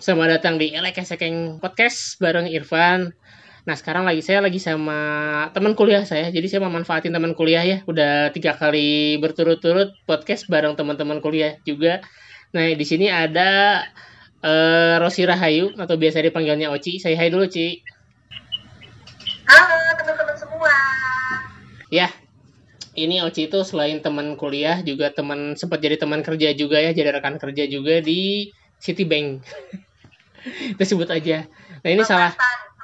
Selamat datang di Elek Sekeng Podcast bareng Irfan. Nah sekarang lagi saya lagi sama teman kuliah saya, jadi saya mau manfaatin teman kuliah ya. Udah tiga kali berturut-turut podcast bareng teman-teman kuliah juga. Nah di sini ada uh, Rosi Rahayu atau biasa dipanggilnya Oci. Saya hai dulu Ci. Halo teman-teman semua. Ya, ini Oci itu selain teman kuliah juga teman sempat jadi teman kerja juga ya, jadi rekan kerja juga di Citibank. Kita sebut aja. Nah, ini salah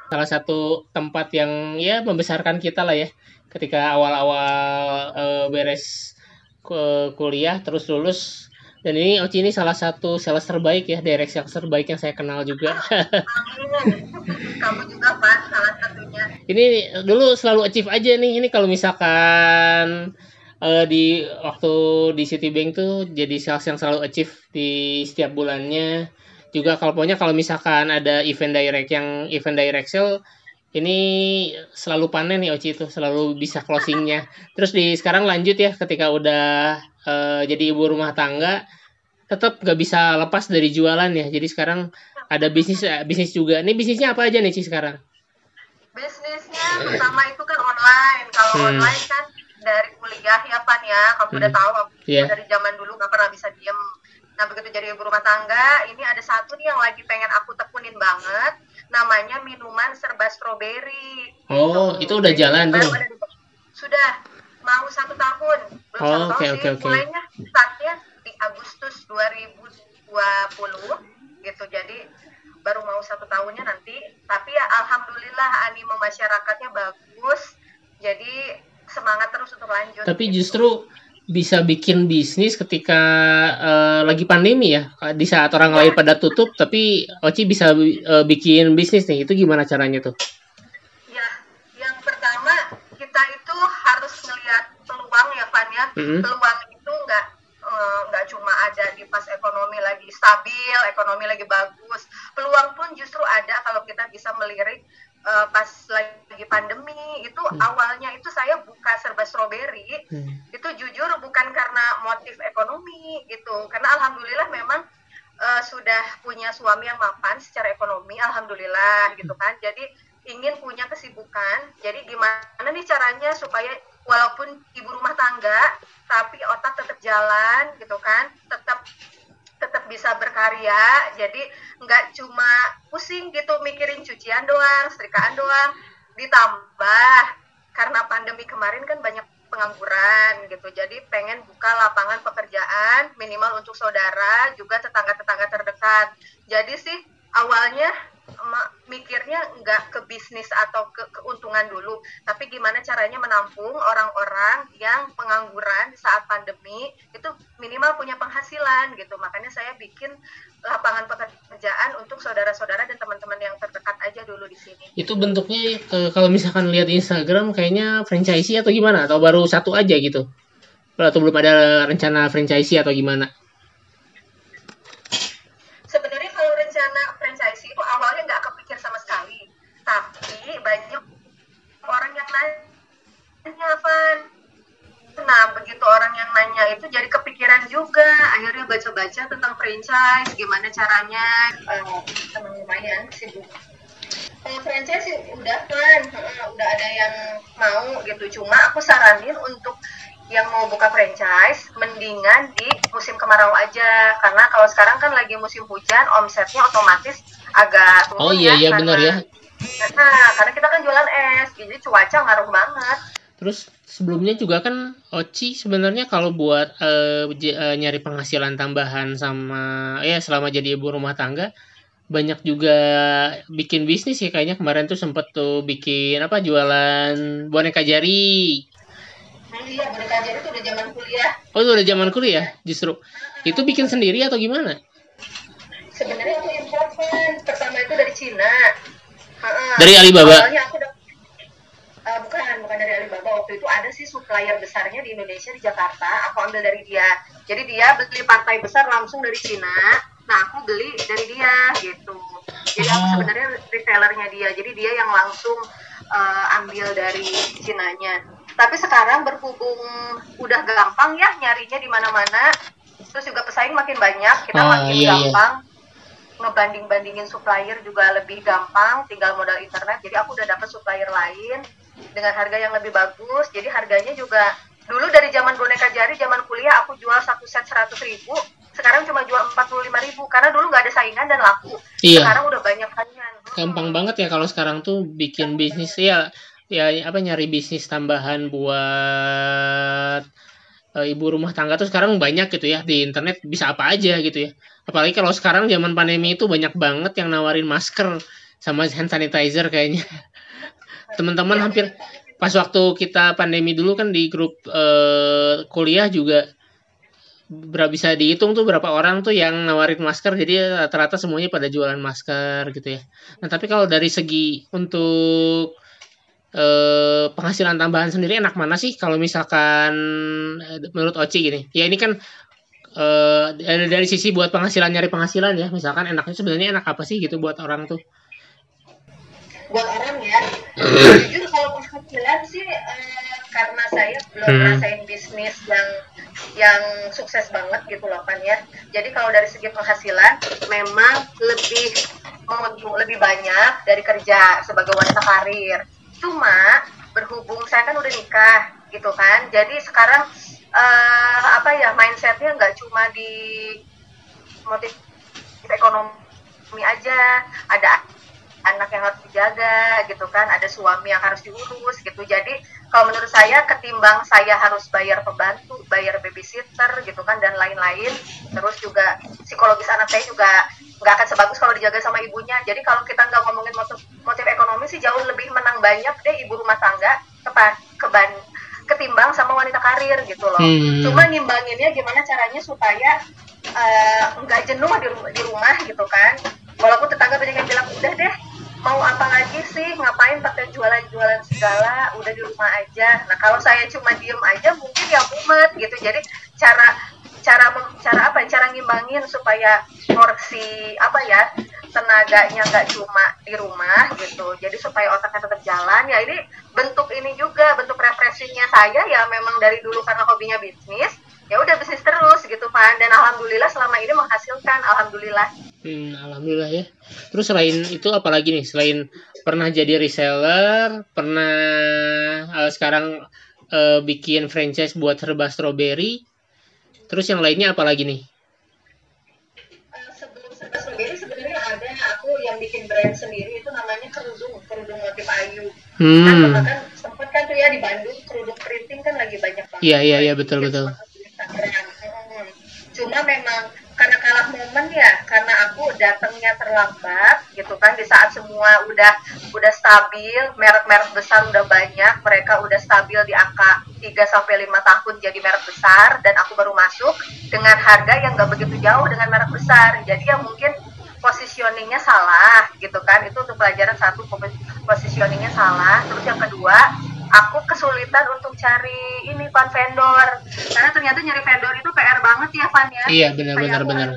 salah satu tempat yang ya membesarkan kita lah ya. Ketika awal-awal uh, beres kuliah terus lulus dan ini Oci ini salah satu sales terbaik ya, direct sales terbaik yang saya kenal juga. Kamu juga Pak, salah satunya. Ini dulu selalu achieve aja nih. Ini kalau misalkan uh, di waktu di Citibank tuh jadi sales yang selalu achieve di setiap bulannya juga kalau pokoknya kalau misalkan ada event direct yang event direct sale ini selalu panen nih Oci itu selalu bisa closingnya. Terus di sekarang lanjut ya ketika udah uh, jadi ibu rumah tangga tetap nggak bisa lepas dari jualan ya. Jadi sekarang ada bisnis uh, bisnis juga. Ini bisnisnya apa aja nih Ci sekarang? Bisnisnya pertama itu kan online. Kalau hmm. online kan dari kuliah ya Pan ya. Kamu hmm. udah tahu yeah. dari zaman dulu nggak pernah bisa diem Nah begitu jadi ibu rumah tangga, ini ada satu nih yang lagi pengen aku tekunin banget, namanya minuman serba stroberi. Oh, gitu. itu udah jalan tuh. Sudah mau satu tahun, belum oh, satu okay, okay, okay. Mulainya startnya di Agustus 2020 gitu. Jadi baru mau satu tahunnya nanti. Tapi ya alhamdulillah animo masyarakatnya bagus. Jadi semangat terus untuk lanjut. Tapi gitu. justru bisa bikin bisnis ketika uh, lagi pandemi ya di saat orang lain pada tutup tapi Oci bisa uh, bikin bisnis nih itu gimana caranya tuh? Ya, yang pertama kita itu harus melihat peluang ya Van ya. Mm-hmm. Peluang itu nggak eh, nggak uh, cuma ada di pas ekonomi lagi stabil, ekonomi lagi bagus. Peluang pun justru ada kalau kita bisa melirik uh, pas lagi pandemi itu hmm. awalnya itu saya buka serba stroberi. Hmm. itu jujur bukan karena motif ekonomi gitu. Karena alhamdulillah memang uh, sudah punya suami yang mapan secara ekonomi alhamdulillah gitu kan. Jadi ingin punya kesibukan. Jadi gimana nih caranya supaya walaupun ibu rumah tangga tapi otak tetap jalan gitu kan tetap tetap bisa berkarya jadi nggak cuma pusing gitu mikirin cucian doang setrikaan doang ditambah karena pandemi kemarin kan banyak pengangguran gitu jadi pengen buka lapangan pekerjaan minimal untuk saudara juga tetangga-tetangga terdekat. Jadi sih awalnya mikirnya nggak ke bisnis atau ke keuntungan dulu, tapi gimana caranya menampung orang-orang yang pengangguran saat pandemi itu minimal punya penghasilan gitu. Makanya saya bikin lapangan pekerjaan untuk saudara-saudara dan teman-teman yang terdekat aja dulu di sini. Itu bentuknya kalau misalkan lihat Instagram kayaknya franchise atau gimana atau baru satu aja gitu? Atau belum ada rencana franchise atau gimana? banyak orang yang nanya Van nah begitu orang yang nanya itu jadi kepikiran juga. Akhirnya baca-baca tentang franchise gimana caranya. Uh, lumayan sibuk kalau franchise sih udah kan uh, udah ada yang mau gitu. Cuma aku saranin untuk yang mau buka franchise mendingan di musim kemarau aja. Karena kalau sekarang kan lagi musim hujan omsetnya otomatis agak turun oh iya ya, iya benar ya. Nah, karena kita kan jualan es, jadi cuaca ngaruh banget. Terus sebelumnya juga kan Oci sebenarnya kalau buat uh, nyari penghasilan tambahan sama ya selama jadi ibu rumah tangga banyak juga bikin bisnis ya kayaknya kemarin tuh sempet tuh bikin apa jualan boneka jari. Iya boneka jari itu udah zaman kuliah. Oh itu udah zaman kuliah justru. Itu bikin sendiri atau gimana? Sebenarnya aku import pertama itu dari Cina dari Alibaba. Awalnya aku uh, bukan bukan dari Alibaba. Waktu itu ada sih supplier besarnya di Indonesia di Jakarta. Aku ambil dari dia. Jadi dia beli partai besar langsung dari Cina. Nah aku beli dari dia gitu. Jadi aku oh. sebenarnya retailernya dia. Jadi dia yang langsung uh, ambil dari Cinanya. Tapi sekarang berhubung udah gampang ya nyarinya di mana-mana terus juga pesaing makin banyak kita oh, makin iya, iya. gampang iya ngebanding-bandingin supplier juga lebih gampang, tinggal modal internet. Jadi aku udah dapat supplier lain dengan harga yang lebih bagus. Jadi harganya juga dulu dari zaman boneka jari, zaman kuliah aku jual satu set seratus ribu, sekarang cuma jual empat puluh lima ribu karena dulu nggak ada saingan dan laku. Iya. Sekarang udah banyak saingan. Gampang hmm. banget ya kalau sekarang tuh bikin bisnis ya ya apa nyari bisnis tambahan buat uh, ibu rumah tangga tuh sekarang banyak gitu ya di internet bisa apa aja gitu ya apalagi kalau sekarang zaman pandemi itu banyak banget yang nawarin masker sama hand sanitizer kayaknya teman-teman hampir pas waktu kita pandemi dulu kan di grup uh, kuliah juga berapa bisa dihitung tuh berapa orang tuh yang nawarin masker. Jadi rata-rata semuanya pada jualan masker gitu ya. Nah tapi kalau dari segi untuk eh, penghasilan tambahan sendiri enak mana sih? Kalau misalkan eh, menurut Oci gini ya ini kan eh, dari, dari sisi buat penghasilan nyari penghasilan ya. Misalkan enaknya sebenarnya enak apa sih gitu buat orang tuh? Buat orang ya jujur kalau penghasilan sih eh, karena saya belum hmm. rasain bisnis yang yang sukses banget gitu loh kan ya. Jadi kalau dari segi penghasilan memang lebih lebih banyak dari kerja sebagai wanita karir. Cuma berhubung saya kan udah nikah gitu kan. Jadi sekarang uh, apa ya mindsetnya nggak cuma di motif ekonomi aja. Ada anak yang harus dijaga gitu kan. Ada suami yang harus diurus gitu. Jadi kalau menurut saya ketimbang saya harus bayar pembantu bayar babysitter gitu kan dan lain-lain terus juga psikologis anak saya juga nggak akan sebagus kalau dijaga sama ibunya. Jadi kalau kita nggak ngomongin motif, motif ekonomi sih jauh lebih menang banyak deh ibu rumah tangga kepan keban ketimbang sama wanita karir gitu loh. Hmm. cuma nimbanginnya gimana caranya supaya uh, nggak jenuh di, di rumah gitu kan. Walaupun tetangga banyak yang bilang udah deh mau apa lagi sih? Ngapain pakai jualan-jualan segala? Udah di rumah aja. Nah kalau saya cuma diem aja mungkin ya mumet gitu. Jadi cara cara cara apa cara ngimbangin supaya porsi apa ya tenaganya nggak cuma di rumah gitu. Jadi supaya otaknya tetap jalan. Ya ini bentuk ini juga bentuk refreshingnya saya. Ya memang dari dulu karena hobinya bisnis ya udah bisnis terus gitu kan dan alhamdulillah selama ini menghasilkan alhamdulillah. Hmm, alhamdulillah ya. Terus selain itu apalagi nih? Selain pernah jadi reseller pernah uh, sekarang uh, bikin franchise buat serba strawberry. Terus yang lainnya apalagi nih? Uh, sebelum serba strawberry sebenarnya ada aku yang bikin brand sendiri itu namanya kerudung kerudung motif ayu. Hmm. kan kan sempat kan tuh ya di Bandung kerudung printing kan lagi banyak banget. Iya iya iya betul betul cuma memang karena kalah momen ya karena aku datangnya terlambat gitu kan di saat semua udah udah stabil merek-merek besar udah banyak mereka udah stabil di angka 3 sampai lima tahun jadi merek besar dan aku baru masuk dengan harga yang gak begitu jauh dengan merek besar. Jadi ya mungkin positioningnya salah gitu kan itu untuk pelajaran satu positioningnya salah. Terus yang kedua kesulitan untuk cari ini pan vendor. Karena ternyata nyari vendor itu PR banget ya Van ya? Iya benar-benar benar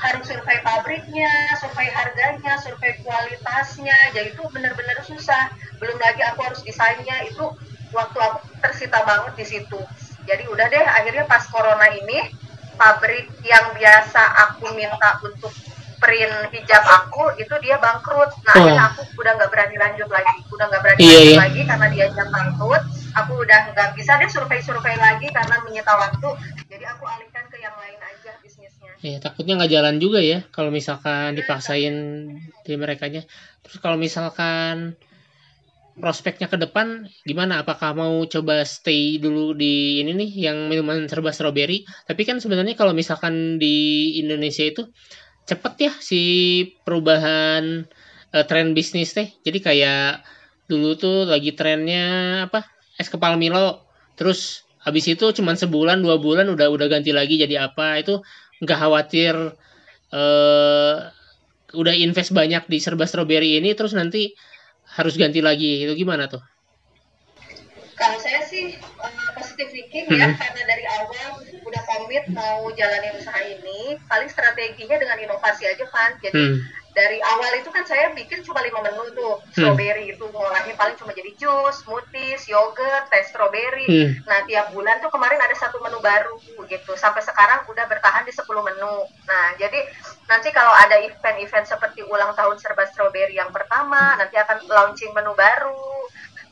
harus survei pabriknya, survei harganya, survei kualitasnya, jadi itu benar-benar susah. Belum lagi aku harus desainnya. Itu waktu aku tersita banget di situ. Jadi udah deh akhirnya pas corona ini pabrik yang biasa aku minta untuk print hijab aku itu dia bangkrut. Nah oh. akhirnya aku udah nggak berani lanjut lagi. Udah nggak berani iya, lanjut iya. lagi karena dia jam bangkrut. Aku udah nggak bisa deh survei-survei lagi karena menyita waktu. Jadi aku alihkan ke yang lain aja bisnisnya. Iya, takutnya nggak jalan juga ya kalau misalkan dipaksain di mereka nya. Terus kalau misalkan prospeknya ke depan gimana? Apakah mau coba stay dulu di ini nih yang minuman serba strawberry tapi kan sebenarnya kalau misalkan di Indonesia itu cepet ya si perubahan uh, tren bisnis teh. Jadi kayak dulu tuh lagi trennya apa es kepal Milo, terus habis itu cuman sebulan dua bulan udah udah ganti lagi jadi apa itu nggak khawatir uh, udah invest banyak di serba strawberry ini terus nanti harus ganti lagi itu gimana tuh? Kalau saya sih uh, positive thinking ya hmm. karena dari awal komit mau jalanin usaha ini paling strateginya dengan inovasi aja kan jadi hmm. dari awal itu kan saya bikin cuma lima menu tuh hmm. strawberry itu ngolahnya paling cuma jadi jus, smoothies, yogurt, teh strawberry. Hmm. Nah tiap bulan tuh kemarin ada satu menu baru gitu. Sampai sekarang udah bertahan di 10 menu. Nah jadi nanti kalau ada event-event seperti ulang tahun serba strawberry yang pertama, nanti akan launching menu baru.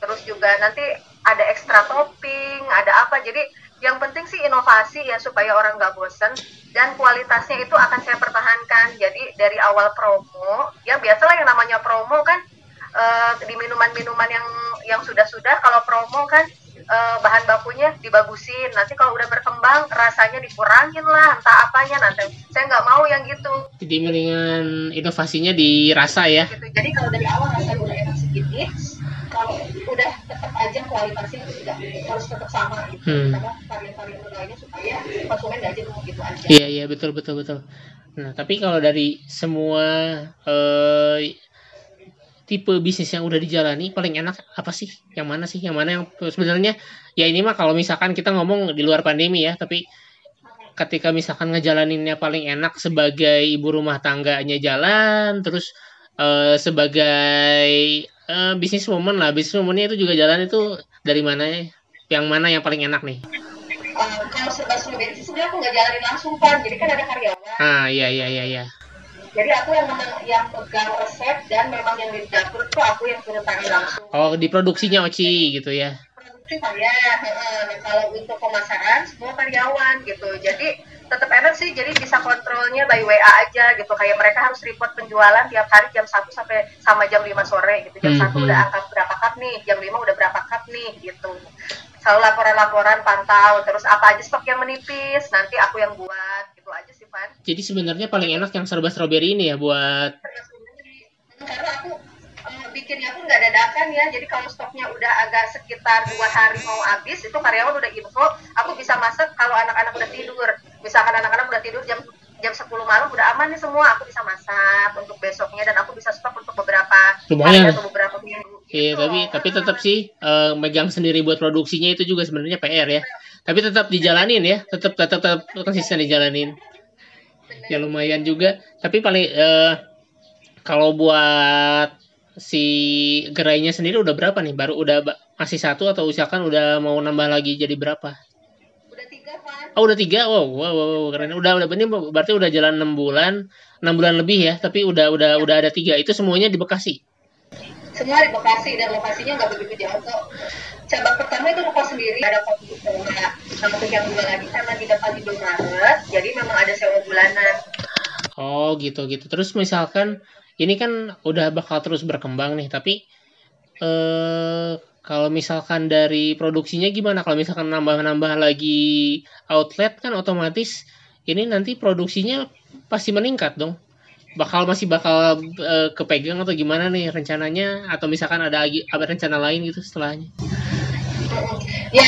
Terus juga nanti ada ekstra topping, ada apa. Jadi yang penting sih inovasi ya supaya orang nggak bosen dan kualitasnya itu akan saya pertahankan. Jadi dari awal promo ya biasalah yang namanya promo kan uh, di minuman-minuman yang yang sudah-sudah kalau promo kan uh, bahan bakunya dibagusin. Nanti kalau udah berkembang rasanya dikurangin lah entah apanya nanti. Saya nggak mau yang gitu. Jadi mendingan inovasinya dirasa ya. Gitu. jadi kalau dari awal rasanya udah enak udah tetap aja kualitasnya tidak harus tetap sama gitu. Hmm. karena varian-varian lainnya supaya konsumen nggak jenuh gitu aja. Iya iya betul betul betul. Nah tapi kalau dari semua uh, tipe bisnis yang udah dijalani paling enak apa sih? Yang mana sih? Yang mana yang sebenarnya? Ya ini mah kalau misalkan kita ngomong di luar pandemi ya tapi ketika misalkan ngejalaninnya paling enak sebagai ibu rumah tangganya jalan terus uh, sebagai uh, bisnis woman lah. Bisnis womannya itu juga jalan itu dari mana ya? Yang mana yang paling enak nih? Uh, kalau serba strawberry sih sebenarnya aku nggak jalanin langsung kan jadi kan ada karyawan. Ah iya iya iya iya. Jadi aku yang yang pegang resep dan memang yang di dapur tuh aku yang turun tangan langsung. Oh diproduksinya Oci gitu ya produksi saya nah, kalau untuk pemasaran semua karyawan gitu. Jadi tetap enak sih jadi bisa kontrolnya by WA aja gitu. Kayak mereka harus report penjualan tiap hari jam 1 sampai sama jam 5 sore gitu. Jam mm -hmm. 1 udah angkat berapa cup nih jam 5 udah berapa cup nih gitu. Selalu laporan-laporan pantau terus apa aja stok yang menipis nanti aku yang buat gitu aja sih Pan jadi sebenarnya paling enak yang serba strawberry ini ya buat karena aku bikinnya pun nggak dadakan ya. Jadi kalau stoknya udah agak sekitar dua hari mau habis itu karyawan udah info aku bisa masak kalau anak-anak udah tidur. Misalkan anak-anak udah tidur jam jam 10 malam udah aman nih semua aku bisa masak untuk besoknya dan aku bisa stok untuk beberapa lumayan. hari atau beberapa minggu iya gitu. tapi tapi tetap sih uh, megang sendiri buat produksinya itu juga sebenarnya PR ya. Tapi tetap dijalanin ya tetap tetap tetap konsisten dijalanin. Ya lumayan juga. Tapi paling uh, kalau buat si gerainya sendiri udah berapa nih baru udah masih satu atau usahakan udah mau nambah lagi jadi berapa Oh udah tiga, wow, wow, wow, keren. Udah, udah, berarti udah jalan enam bulan, enam bulan lebih ya. Tapi udah, udah, udah ada tiga. Itu semuanya di Bekasi. Semua di Bekasi dan lokasinya nggak begitu jauh kok. Cabang pertama itu lokasi sendiri, ada kopi sewa. Nah untuk yang dua lagi karena di depan di Maret, jadi memang ada sewa bulanan. Oh gitu gitu. Terus misalkan ini kan udah bakal terus berkembang nih, tapi eh kalau misalkan dari produksinya gimana? Kalau misalkan nambah-nambah lagi outlet kan otomatis ini nanti produksinya pasti meningkat dong. Bakal masih bakal e, kepegang atau gimana nih rencananya? Atau misalkan ada ada rencana lain gitu setelahnya? Ya,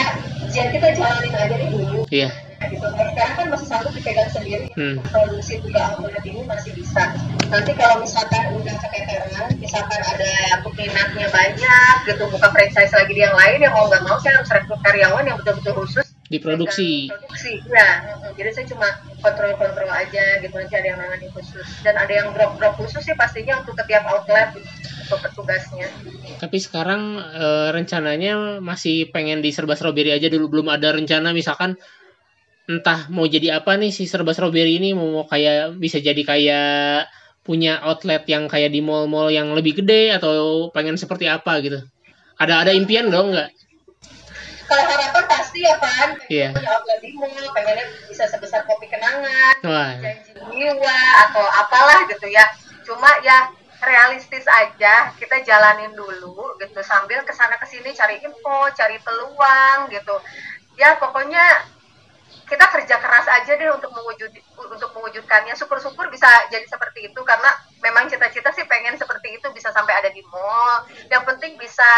jadi kita jalanin aja dulu. Iya gitu. sekarang kan masih satu dipegang sendiri, hmm. produksi juga outlet ini masih bisa. Nanti kalau misalkan misalkan ada peminatnya banyak gitu, buka franchise lagi di yang lain, yang mau nggak mau saya harus rekrut karyawan yang betul-betul khusus di produksi. Ya. Jadi saya cuma kontrol-kontrol aja gitu nanti ada yang nangani khusus dan ada yang drop-drop khusus sih pastinya untuk setiap outlet untuk petugasnya. Tapi sekarang e, rencananya masih pengen di serba strawberry aja dulu belum ada rencana misalkan entah mau jadi apa nih si serba strawberry ini mau, kayak bisa jadi kayak punya outlet yang kayak di mall-mall yang lebih gede atau pengen seperti apa gitu. Ada ada impian dong nggak? Kalau harapan pasti ya kan yeah. punya outlet di mall pengennya bisa sebesar kopi kenangan Wah. janji jiwa atau apalah gitu ya. Cuma ya realistis aja. Kita jalanin dulu gitu. Sambil ke sana ke sini cari info cari peluang gitu. Ya pokoknya kita kerja keras aja deh untuk mewujud untuk mewujudkannya. Syukur-syukur bisa jadi seperti itu karena memang cita-cita sih pengen seperti itu bisa sampai ada di mall. Yang penting bisa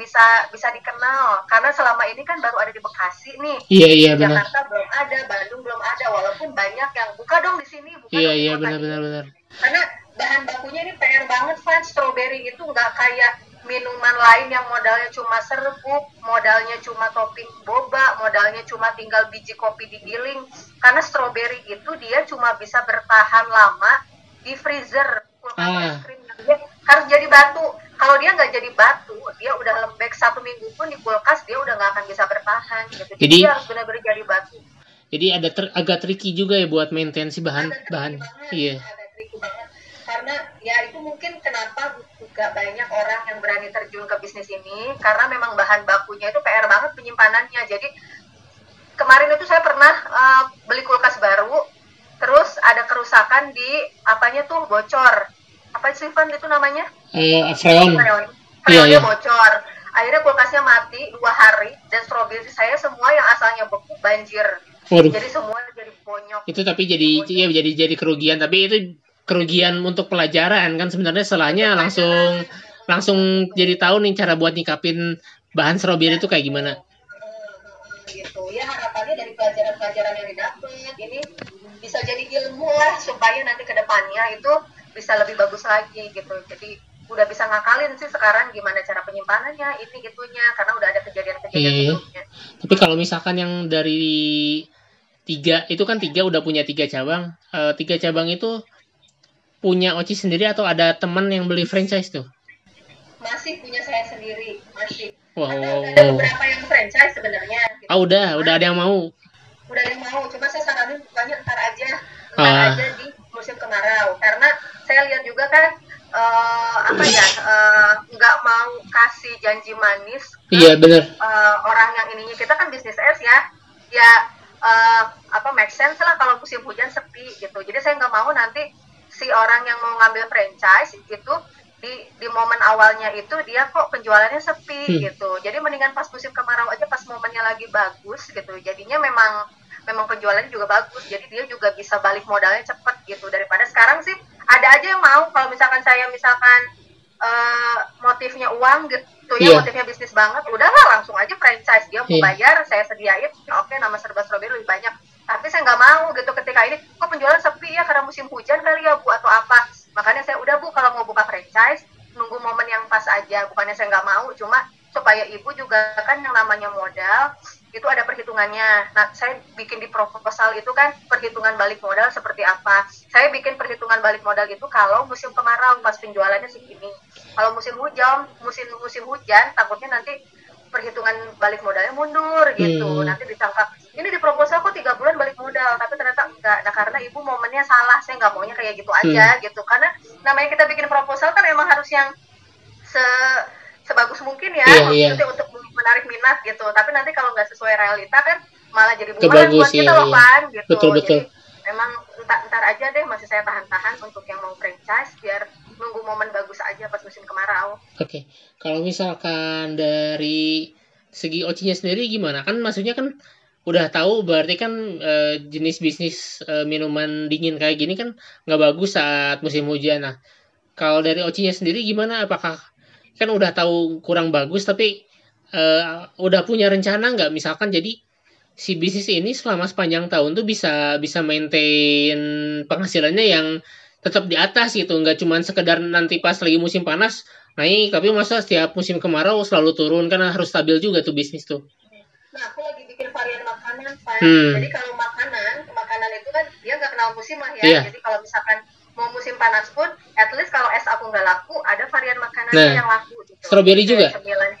bisa bisa dikenal. Karena selama ini kan baru ada di Bekasi nih. Iya iya Jakarta benar. belum ada Bandung belum ada walaupun banyak yang buka dong di sini buka iya iya benar benar benar. Karena bahan bakunya ini PR banget fan strawberry itu nggak kayak minuman lain yang modalnya cuma serbuk, modalnya cuma topping boba, modalnya cuma tinggal biji kopi digiling. Karena stroberi itu dia cuma bisa bertahan lama di freezer. Ah, harus jadi batu. Kalau dia nggak jadi batu dia udah lembek satu minggu pun di kulkas dia udah nggak akan bisa bertahan gitu. Jadi, dia harus benar-benar jadi batu. Jadi ada ter agak tricky juga ya buat maintain si bahan bahan. iya. ada tricky banget. Karena ya itu mungkin kenapa juga banyak orang yang berani terjun ke bisnis ini karena memang bahan bakunya itu PR banget penyimpanannya. Jadi kemarin itu saya pernah uh, beli kulkas baru terus ada kerusakan di apanya tuh bocor. Apa sih Van itu namanya? Eh freon. Freon. Freonnya iya, iya. bocor. Akhirnya kulkasnya mati dua hari dan stroberi saya semua yang asalnya beku banjir. Waduh. jadi semua jadi bonyok. Itu tapi jadi ya jadi jadi kerugian. Tapi itu kerugian untuk pelajaran kan sebenarnya setelahnya langsung langsung jadi tahu nih cara buat nyikapin bahan strawberry itu kayak gimana. Gitu. Ya harapannya dari pelajaran-pelajaran yang didapat ini bisa jadi ilmu lah supaya nanti ke depannya itu bisa lebih bagus lagi gitu. Jadi udah bisa ngakalin sih sekarang gimana cara penyimpanannya ini gitunya karena udah ada kejadian-kejadian iya. tapi kalau misalkan yang dari tiga itu kan tiga udah punya tiga cabang. Uh, tiga cabang itu punya Oci sendiri atau ada teman yang beli franchise tuh? Masih punya saya sendiri, masih. Wow. Ada, ada beberapa yang franchise sebenarnya. Gitu. Oh udah, udah ada yang mau. Udah ada yang mau, cuma saya saranin bukannya ntar aja, ntar ah. aja di musim kemarau. Karena saya lihat juga kan uh, apa ya uh, nggak mau kasih janji manis. Iya benar. Uh, orang yang ininya kita kan bisnis es ya, ya uh, apa make sense lah kalau musim hujan sepi gitu. Jadi saya nggak mau nanti si orang yang mau ngambil franchise itu di di momen awalnya itu dia kok penjualannya sepi hmm. gitu. Jadi mendingan pas musim kemarau aja pas momennya lagi bagus gitu. Jadinya memang memang penjualannya juga bagus. Jadi dia juga bisa balik modalnya cepet gitu. Daripada sekarang sih ada aja yang mau. Kalau misalkan saya misalkan uh, motifnya uang gitu ya yeah. motifnya bisnis banget udahlah langsung aja franchise. Dia mau yeah. bayar saya sediain. Oke okay, nama serba strawberry lebih banyak tapi saya nggak mau gitu ketika ini kok penjualan sepi ya karena musim hujan kali ya bu atau apa makanya saya udah bu kalau mau buka franchise nunggu momen yang pas aja bukannya saya nggak mau cuma supaya ibu juga kan yang namanya modal itu ada perhitungannya. Nah, saya bikin di proposal itu kan perhitungan balik modal seperti apa. Saya bikin perhitungan balik modal itu kalau musim kemarau pas penjualannya segini. Kalau musim hujan, musim musim hujan takutnya nanti perhitungan balik modalnya mundur gitu hmm. nanti disangka ini di proposal kok tiga bulan balik modal tapi ternyata enggak nah karena ibu momennya salah saya nggak maunya kayak gitu aja hmm. gitu karena namanya kita bikin proposal kan emang harus yang se sebagus mungkin ya yeah, yeah. untuk menarik minat gitu tapi nanti kalau nggak sesuai realita kan malah jadi bumerang buat kita iya, loh iya. kan gitu betul, betul. jadi memang entar, entar aja deh masih saya tahan-tahan untuk yang mau franchise biar nunggu momen bagus aja pas musim kemarau. Oke, okay. kalau misalkan dari segi ocinya sendiri gimana? Kan maksudnya kan udah tahu berarti kan e, jenis bisnis e, minuman dingin kayak gini kan nggak bagus saat musim hujan. Nah, kalau dari ocinya sendiri gimana? Apakah kan udah tahu kurang bagus tapi e, udah punya rencana nggak misalkan jadi si bisnis ini selama sepanjang tahun tuh bisa bisa maintain penghasilannya yang tetap di atas gitu nggak cuma sekedar nanti pas lagi musim panas naik tapi masa setiap musim kemarau selalu turun karena harus stabil juga tuh bisnis tuh nah aku lagi hmm. jadi kalau makanan makanan itu kan dia nggak kenal musim lah ya. Yeah. jadi kalau misalkan mau musim panas pun at least kalau es aku nggak laku ada varian makanan nah, yang laku gitu. strawberry juga? cemilan.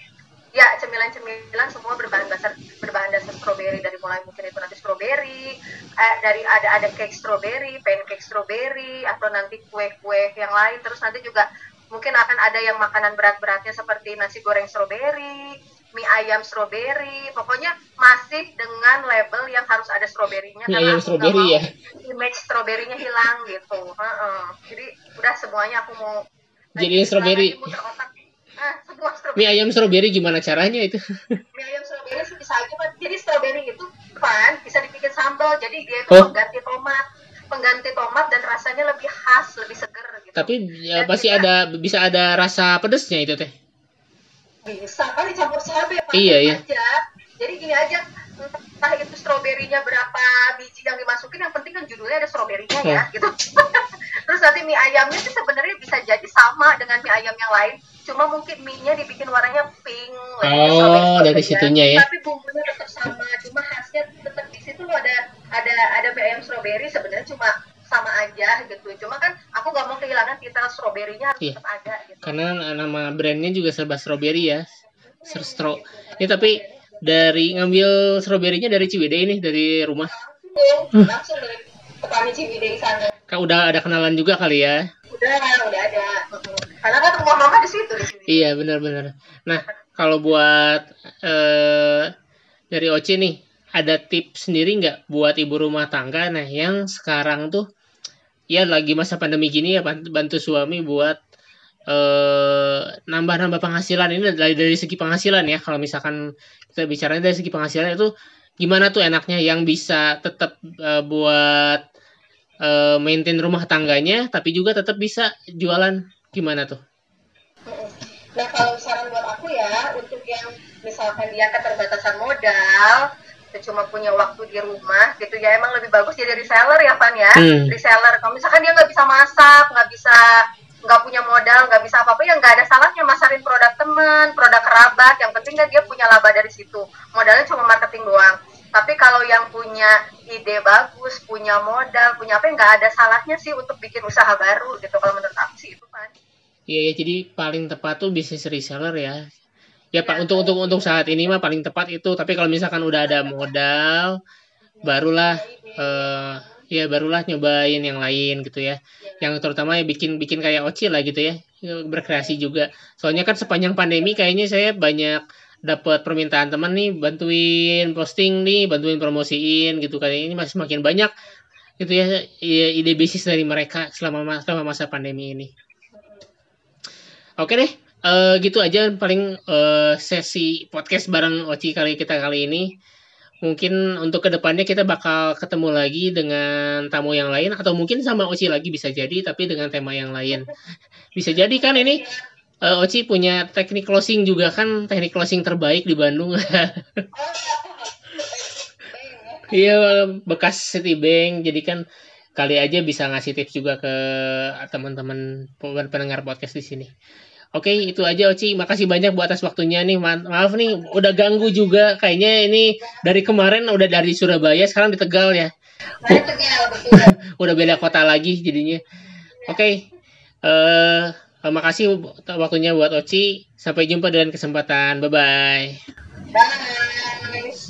Ya cemilan-cemilan semua berbahan dasar berbahan dasar stroberi dari mulai mungkin itu nanti stroberi eh, dari ada ada cake stroberi pancake stroberi atau nanti kue-kue yang lain. Terus nanti juga mungkin akan ada yang makanan berat-beratnya seperti nasi goreng stroberi mie ayam stroberi pokoknya masih dengan yang harus ada stroberinya mie karena ayam stroberi ya image stroberinya hilang gitu uh -uh. jadi udah semuanya aku mau jadi stroberi Ah, mie ayam strawberry gimana caranya itu? mie ayam strawberry sih bisa aja Pak. Jadi strawberry itu kan bisa dibikin sambal. Jadi dia itu oh. pengganti tomat, pengganti tomat dan rasanya lebih khas, lebih seger gitu. Tapi ya, pasti juga, ada bisa ada rasa pedesnya itu teh. Bisa kan dicampur cabai Pak. Iya, iya. Aja. Jadi gini aja, entah itu stroberinya berapa biji yang dimasukin, yang penting kan judulnya ada stroberinya ya, oh. gitu. Terus nanti mie ayamnya sih sebenarnya bisa jadi sama dengan mie ayam yang lain, cuma mungkin mie-nya dibikin warnanya pink oh dari situnya ya tapi bumbunya tetap sama cuma khasnya tetap di situ ada ada ada mie ayam strawberry sebenarnya cuma sama aja gitu cuma kan aku nggak mau kehilangan titel stroberinya harus iya. tetap ada gitu. karena nama brandnya juga serba strawberry ya Serstro ya tapi dari ngambil stroberinya dari Ciwidey ini dari rumah. Hmm. langsung dari petani Ciwidey sana. Kak udah ada kenalan juga kali ya? Udah udah ada. Karena kan rumah mama di situ di sini. Iya benar-benar nah kalau buat eh, dari Oci nih ada tips sendiri nggak buat ibu rumah tangga? Nah yang sekarang tuh ya lagi masa pandemi gini ya bantu suami buat nambah-nambah penghasilan. Ini dari dari segi penghasilan ya. Kalau misalkan kita bicara dari segi penghasilan itu gimana tuh enaknya yang bisa tetap uh, buat uh, maintain rumah tangganya tapi juga tetap bisa jualan? Gimana tuh? Nah kalau saran buat aku ya untuk yang misalkan dia keterbatasan modal cuma punya waktu di rumah gitu ya emang lebih bagus jadi reseller ya Van ya. Hmm. reseller. Kalau misalkan dia nggak bisa masak nggak bisa nggak punya modal nggak bisa apa apa ya nggak ada salahnya masarin produk teman produk kerabat yang penting kan dia punya laba dari situ. Modalnya cuma marketing doang. Tapi kalau yang punya ide bagus punya modal punya apa nggak ada salahnya sih untuk bikin usaha baru gitu kalau menurut aku sih itu kan iya ya jadi paling tepat tuh bisnis reseller ya. Ya pak untuk untuk untuk saat ini mah paling tepat itu. Tapi kalau misalkan udah ada modal barulah uh, ya barulah nyobain yang lain gitu ya. Yang terutama ya bikin bikin kayak oci lah gitu ya. Berkreasi juga. Soalnya kan sepanjang pandemi kayaknya saya banyak dapat permintaan teman nih bantuin posting nih bantuin promosiin gitu kan. Ini masih makin banyak gitu ya, ya ide bisnis dari mereka selama selama masa pandemi ini. Oke deh uh, gitu aja paling uh, sesi podcast bareng Oci kali kita kali ini. Mungkin untuk ke depannya kita bakal ketemu lagi dengan tamu yang lain atau mungkin sama Oci lagi bisa jadi tapi dengan tema yang lain. Bisa jadi kan ini uh, Oci punya teknik closing juga kan teknik closing terbaik di Bandung. Iya bekas Citibank jadi kan kali aja bisa ngasih tips juga ke teman-teman pendengar podcast di sini. Oke, itu aja Oci. Makasih banyak buat atas waktunya nih. Ma maaf nih, udah ganggu juga. Kayaknya ini dari kemarin udah dari Surabaya, sekarang di Tegal ya. udah beda kota lagi jadinya. Oke. Uh, makasih waktunya buat Oci. Sampai jumpa dengan kesempatan. Bye-bye. Bye.